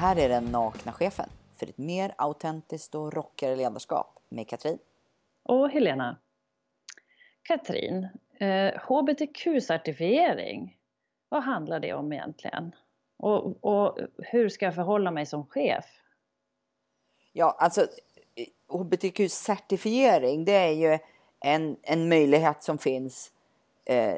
här är den nakna chefen för ett mer autentiskt och rockigare ledarskap med Katrin. Och Helena. Katrin, eh, HBTQ-certifiering, vad handlar det om egentligen? Och, och hur ska jag förhålla mig som chef? Ja, alltså HBTQ-certifiering det är ju en, en möjlighet som finns eh,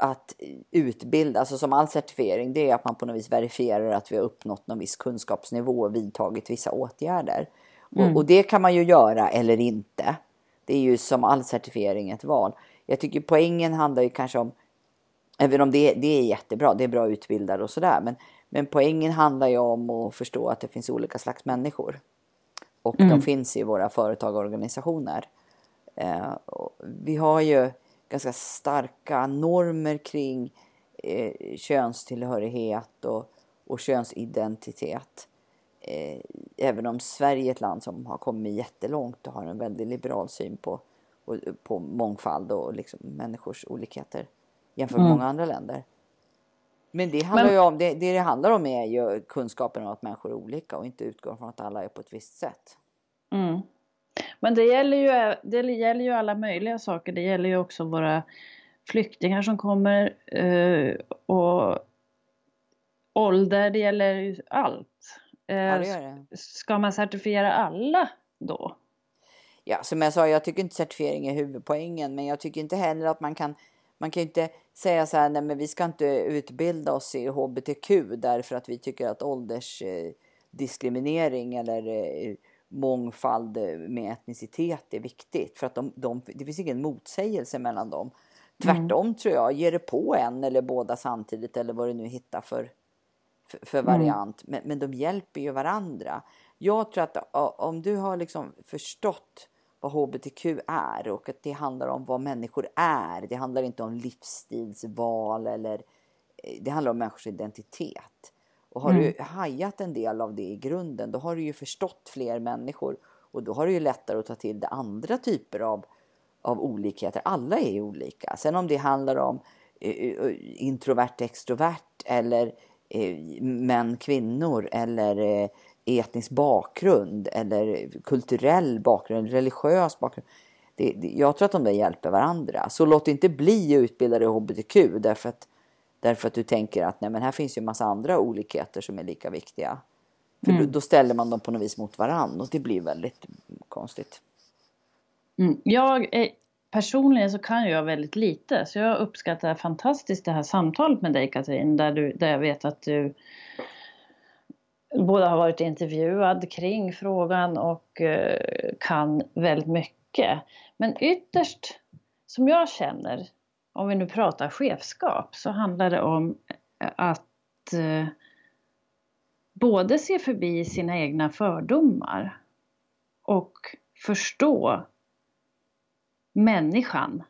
att utbilda, alltså som all certifiering, det är att man på något vis verifierar att vi har uppnått någon viss kunskapsnivå och vidtagit vissa åtgärder. Mm. Och, och, det kan man ju göra eller inte. Det är ju som all certifiering ett val. Jag tycker poängen handlar ju kanske om, även om det, det är jättebra, det är bra utbildade och sådär, men, men poängen handlar ju om att förstå att det finns olika slags människor. Och mm. de finns i våra företag och organisationer. Eh, och vi har ju ganska starka normer kring eh, könstillhörighet och, och könsidentitet. Eh, även om Sverige är ett land som har kommit jättelångt och har en väldigt liberal syn på, och, på mångfald och liksom människors olikheter jämfört med mm. många andra länder. Men det handlar Men... ju om, det, det det handlar om är ju kunskapen om att människor är olika och inte utgår från att alla är på ett visst sätt. Mm. Men det gäller, ju, det gäller ju alla möjliga saker. Det gäller ju också våra flyktingar som kommer eh, och ålder, det gäller ju allt. Eh, ja, det gör det. Ska man certifiera alla då? Ja, som jag sa, jag tycker inte certifiering är huvudpoängen, men jag tycker inte heller att man kan man kan inte säga så här, nej men vi ska inte utbilda oss i HBTQ därför att vi tycker att åldersdiskriminering eh, eller mångfald med etnicitet är viktigt. För att de, de, det finns ingen motsägelse mellan dem. Tvärtom mm. tror jag, ger det på en eller båda samtidigt eller vad du nu hittar för, för, för mm. variant. Mm. Men, men de hjälper ju varandra. Jag tror att om du har liksom förstått vad hbtq är och att det handlar om vad människor är. Det handlar inte om livsstilsval eller eh, det handlar om människors identitet. Och har mm. du hajat en del av det i grunden, då har du ju förstått fler människor och då har du ju lättare att ta till det andra typer av, av olikheter. Alla är ju olika. Sen om det handlar om uh, introvert, extrovert eller uh, män, kvinnor eller uh, etnisk bakgrund eller kulturell bakgrund, religiös bakgrund. Det, det, jag tror att de där hjälper varandra. Så låt inte bli utbildade i HBTQ därför att Därför att du tänker att nej, men här finns ju en massa andra olikheter som är lika viktiga. För mm. då, då, ställer man dem på något vis mot varann och det blir väldigt konstigt. Mm. Jag är, personligen så kan jag väldigt lite så jag uppskattar fantastiskt det här samtalet med dig Katrin där, du, där jag vet att du både har varit intervjuad kring frågan och eh, kan väldigt mycket. Men ytterst, som jag känner, om vi nu pratar chefskap, så handlar det om eh, att eh, både se förbi sina egna fördomar och förstå människan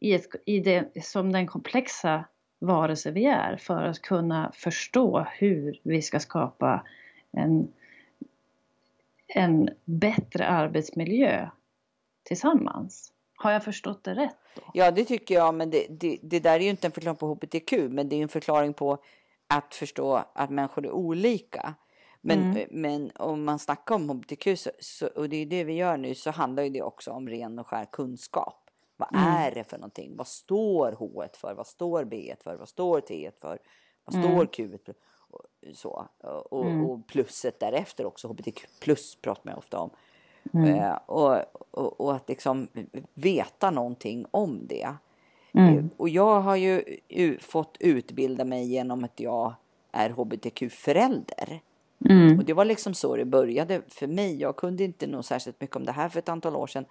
i, ett, i det, som den komplexa varelse vi är för att kunna förstå hur vi ska skapa en, en bättre arbetsmiljö tillsammans. Har jag förstått det rätt? Då? Ja, det tycker jag. Men det, det, det där är ju inte en förklaring på HBTQ, men det är en förklaring på att förstå att människor är olika. Men, mm. men om man snackar om HBTQ, så, så, och det är det vi gör nu, så handlar det också om ren och skär kunskap. Vad mm. är det för någonting? Vad står H för? Vad står B för? Vad står T för? Vad mm. står Q för? Så. Och, mm. och plusset därefter också, HBTQ plus pratar man ofta om. Mm. Eh, och, och, och, att liksom veta någonting om det. Mm. Eh, och jag har ju fått utbilda mig genom att jag är hbtq-förälder. Mm. Och det var liksom så det började för mig. Jag kunde inte nog särskilt mycket om det här för ett antal år sedan.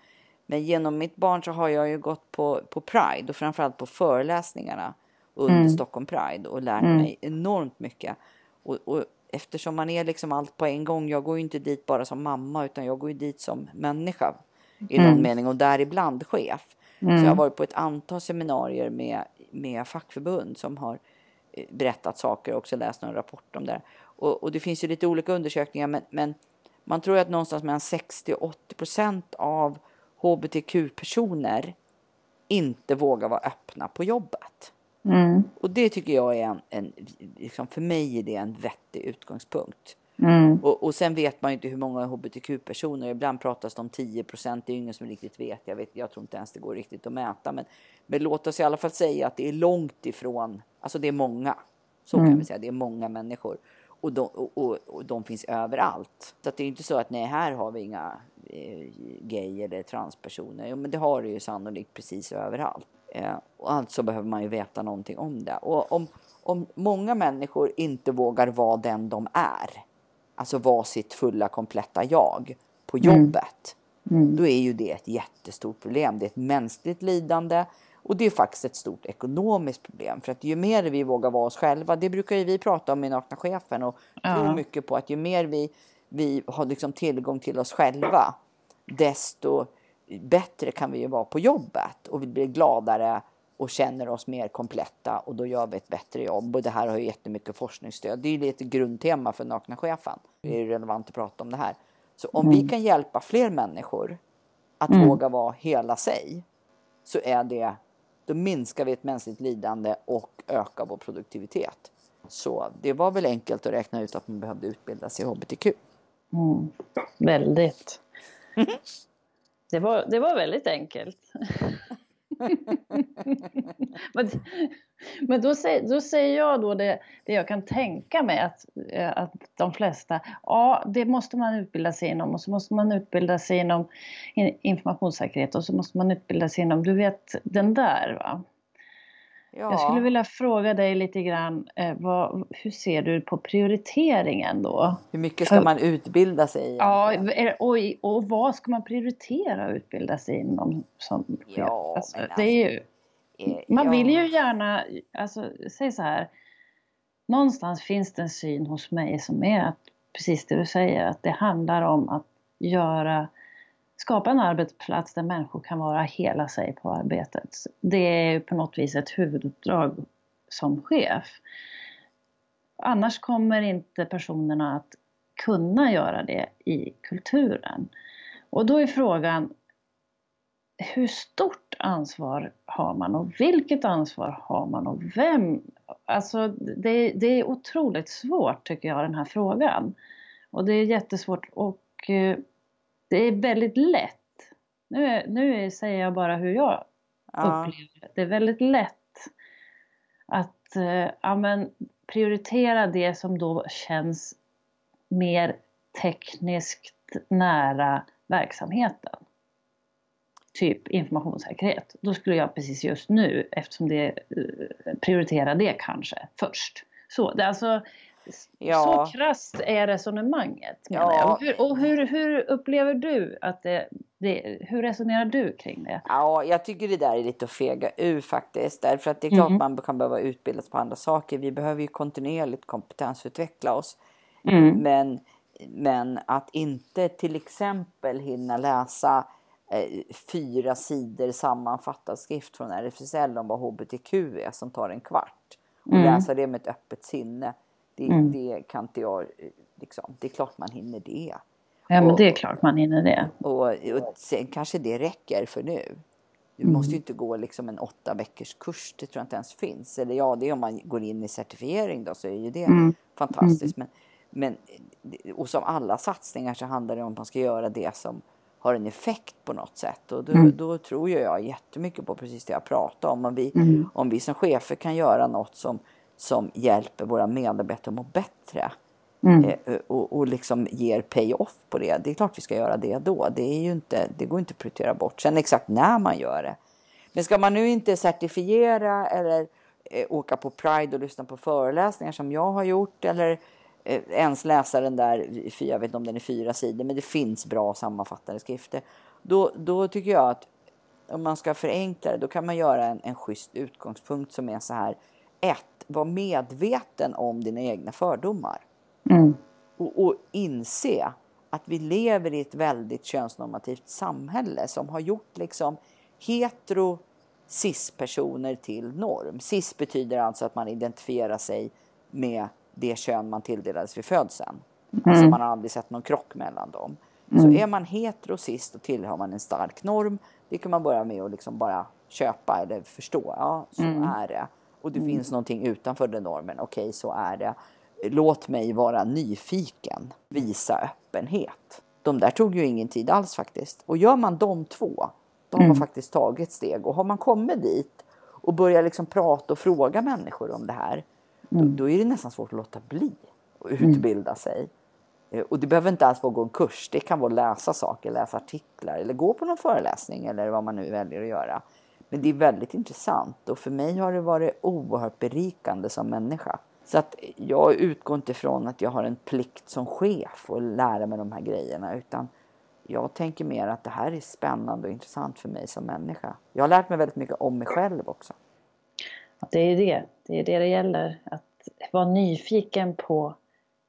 Men genom mitt barn så har jag ju gått på, på Pride och framförallt på föreläsningarna under mm. Stockholm Pride och lärt mm. mig enormt mycket. Och, och, eftersom man är liksom allt på en gång. Jag går ju inte dit bara som mamma utan jag går ju dit som människa i någon mm. mening och däribland chef. Mm. Så jag har varit på ett antal seminarier med, med fackförbund som har eh, berättat saker och också läst någon rapport om det. Och, och det finns ju lite olika undersökningar men, men man tror att någonstans mellan 60 och 80 procent av hbtq-personer inte vågar vara öppna på jobbet. Mm. Och det tycker jag är en, en liksom för mig är det en vettig utgångspunkt. Mm. Och, och sen vet man ju inte hur många hbtq-personer, ibland pratas det om 10 procent, det är ingen som riktigt vet. Jag, vet, jag tror inte ens det går riktigt att mäta. Men, men låt oss i alla fall säga att det är långt ifrån, alltså det är många. Så mm. kan vi säga, det är många människor. Och de, och, och, och de finns överallt. Så det är inte så att nej, här har vi inga eh, gay eller transpersoner. Jo, men det har det ju sannolikt precis överallt. Eh, och alltså behöver man ju veta någonting om det. Och om, om många människor inte vågar vara den de är, alltså vara sitt fulla kompletta jag på mm. jobbet, mm. då är ju det ett jättestort problem. Det är ett mänskligt lidande och det är faktiskt ett stort ekonomiskt problem. För att ju mer vi vågar vara oss själva, det brukar ju vi prata om i Nakna Chefen och ja. mycket på att ju mer vi, vi har liksom tillgång till oss själva, desto bättre kan vi ju vara på jobbet och vi blir gladare och känner oss mer kompletta och då gör vi ett bättre jobb. Och det här har ju jättemycket forskningsstöd. Det är ju lite grundtema för Nakna Chefen. Det är relevant att prata om det här. Så om mm. vi kan hjälpa fler människor att mm. våga vara hela sig så är det, då minskar vi ett mänskligt lidande och ökar vår produktivitet. Så det var väl enkelt att räkna ut att man behövde utbilda sig i HBTQ. Mm. Väldigt. Det var, det var väldigt enkelt. men men då, säger, då säger jag då det, det jag kan tänka mig att, eh, att de flesta, ja det måste man utbilda sig inom och så måste man utbilda sig inom informationssäkerhet och så måste man utbilda sig inom, du vet den där va. Ja. Jag skulle vilja fråga dig lite grann, eh, vad, hur ser du på prioriteringen då? Hur mycket ska man utbilda sig i? Ja, och, och vad ska man prioritera att utbilda sig inom? Som ja, alltså, alltså, det är ju, eh, man vill ju gärna, alltså säg så här, någonstans finns det en syn hos mig som är att, precis det du säger, att det handlar om att göra skapa en arbetsplats där människor kan vara hela sig på arbetet. Det är på något vis ett huvuduppdrag som chef. Annars kommer inte personerna att kunna göra det i kulturen. Och då är frågan, hur stort ansvar har man och vilket ansvar har man och vem? Alltså det, det är otroligt svårt tycker jag den här frågan. Och det är jättesvårt och eh, det är väldigt lätt. Nu, nu säger jag bara hur jag ja. upplever det. Det är väldigt lätt att eh, ja, men, prioritera det som då känns mer tekniskt nära verksamheten. Typ informationssäkerhet. Då skulle jag precis just nu, eftersom det eh, prioritera det kanske först. Så det alltså Ja. Så krasst är resonemanget ja. Och, hur, och hur, hur, upplever du att det, det, hur resonerar du kring det? Ja, jag tycker det där är lite att fega ur faktiskt. Därför att det är klart mm. man kan behöva utbildas på andra saker. Vi behöver ju kontinuerligt kompetensutveckla oss. Mm. Men, men att inte till exempel hinna läsa eh, fyra sidor sammanfattad skrift från RFSL om vad HBTQ är som tar en kvart. Och mm. läsa det med ett öppet sinne det, mm. det kan inte jag, eh, liksom, det är klart man hinner det. Ja men och, det är klart man hinner det. Och, och sen kanske det räcker för nu. Du mm. måste ju inte gå liksom en åtta veckors kurs, det tror jag inte ens finns. Eller ja, det är om man går in i certifiering då så är ju det mm. fantastiskt. Men, men, och som alla satsningar så handlar det om att man ska göra det som har en effekt på något sätt. Och då, mm. då tror jag jättemycket på precis det jag pratade om. Om vi, mm. om vi som chefer kan göra något som som hjälper våra medarbetare att må bättre. Mm. Eh, och, och liksom ger pay-off på det. Det är klart vi ska göra det då. Det, är ju inte, det går inte att prioritera bort. Sen exakt när man gör det. Men ska man nu inte certifiera eller eh, åka på Pride och lyssna på föreläsningar som jag har gjort eller eh, ens läsa den där, jag vet inte om den är fyra sidor, men det finns bra sammanfattade skrifter. Då, då tycker jag att om man ska förenkla det, då kan man göra en, en schysst utgångspunkt som är så här. Ett, vara medveten om dina egna fördomar. Mm. Och, och, inse att vi lever i ett väldigt könsnormativt samhälle som har gjort liksom hetero cis-personer till norm. Cis betyder alltså att man identifierar sig med det kön man tilldelades vid födseln. Mm. Alltså man har aldrig sett någon krock mellan dem. Mm. Så är man hetero cis då tillhör man en stark norm. Det kan man börja med att liksom bara köpa eller förstå. Ja, så mm. är det. Och det mm. finns någonting utanför den normen. Okej, okay, så är det. Låt mig vara nyfiken, visa öppenhet. De där tog ju ingen tid alls faktiskt. Och gör man de två, då har man mm. faktiskt tagit steg. Och har man kommit dit och börjar liksom prata och fråga människor om det här, mm. då, då, är det nästan svårt att låta bli utbilda mm. sig. Eh, och det behöver inte alls vara att gå en kurs. Det kan vara att läsa saker, läsa artiklar eller gå på någon föreläsning eller vad man nu väljer att göra. Men det är väldigt intressant och för mig har det varit oerhört berikande som människa. Så att jag utgår inte från att jag har en plikt som chef att lära mig de här grejerna utan jag tänker mer att det här är spännande och intressant för mig som människa. Jag har lärt mig väldigt mycket om mig själv också. Det är det. Det är det det gäller. Att vara nyfiken på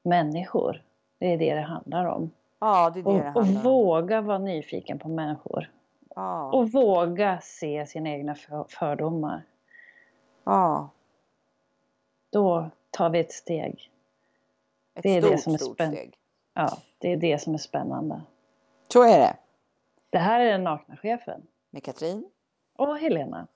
människor. Det är det det handlar om. Ja, det är det och, det handlar om. Och våga vara nyfiken på människor. Ja. Och våga se sina egna fördomar. Ja. Då tar vi ett steg. Ett det är stort, det som är stort steg. Ja, det är det som är spännande. Så är det. Det här är den nakna chefen. Med Katrin. Och Helena.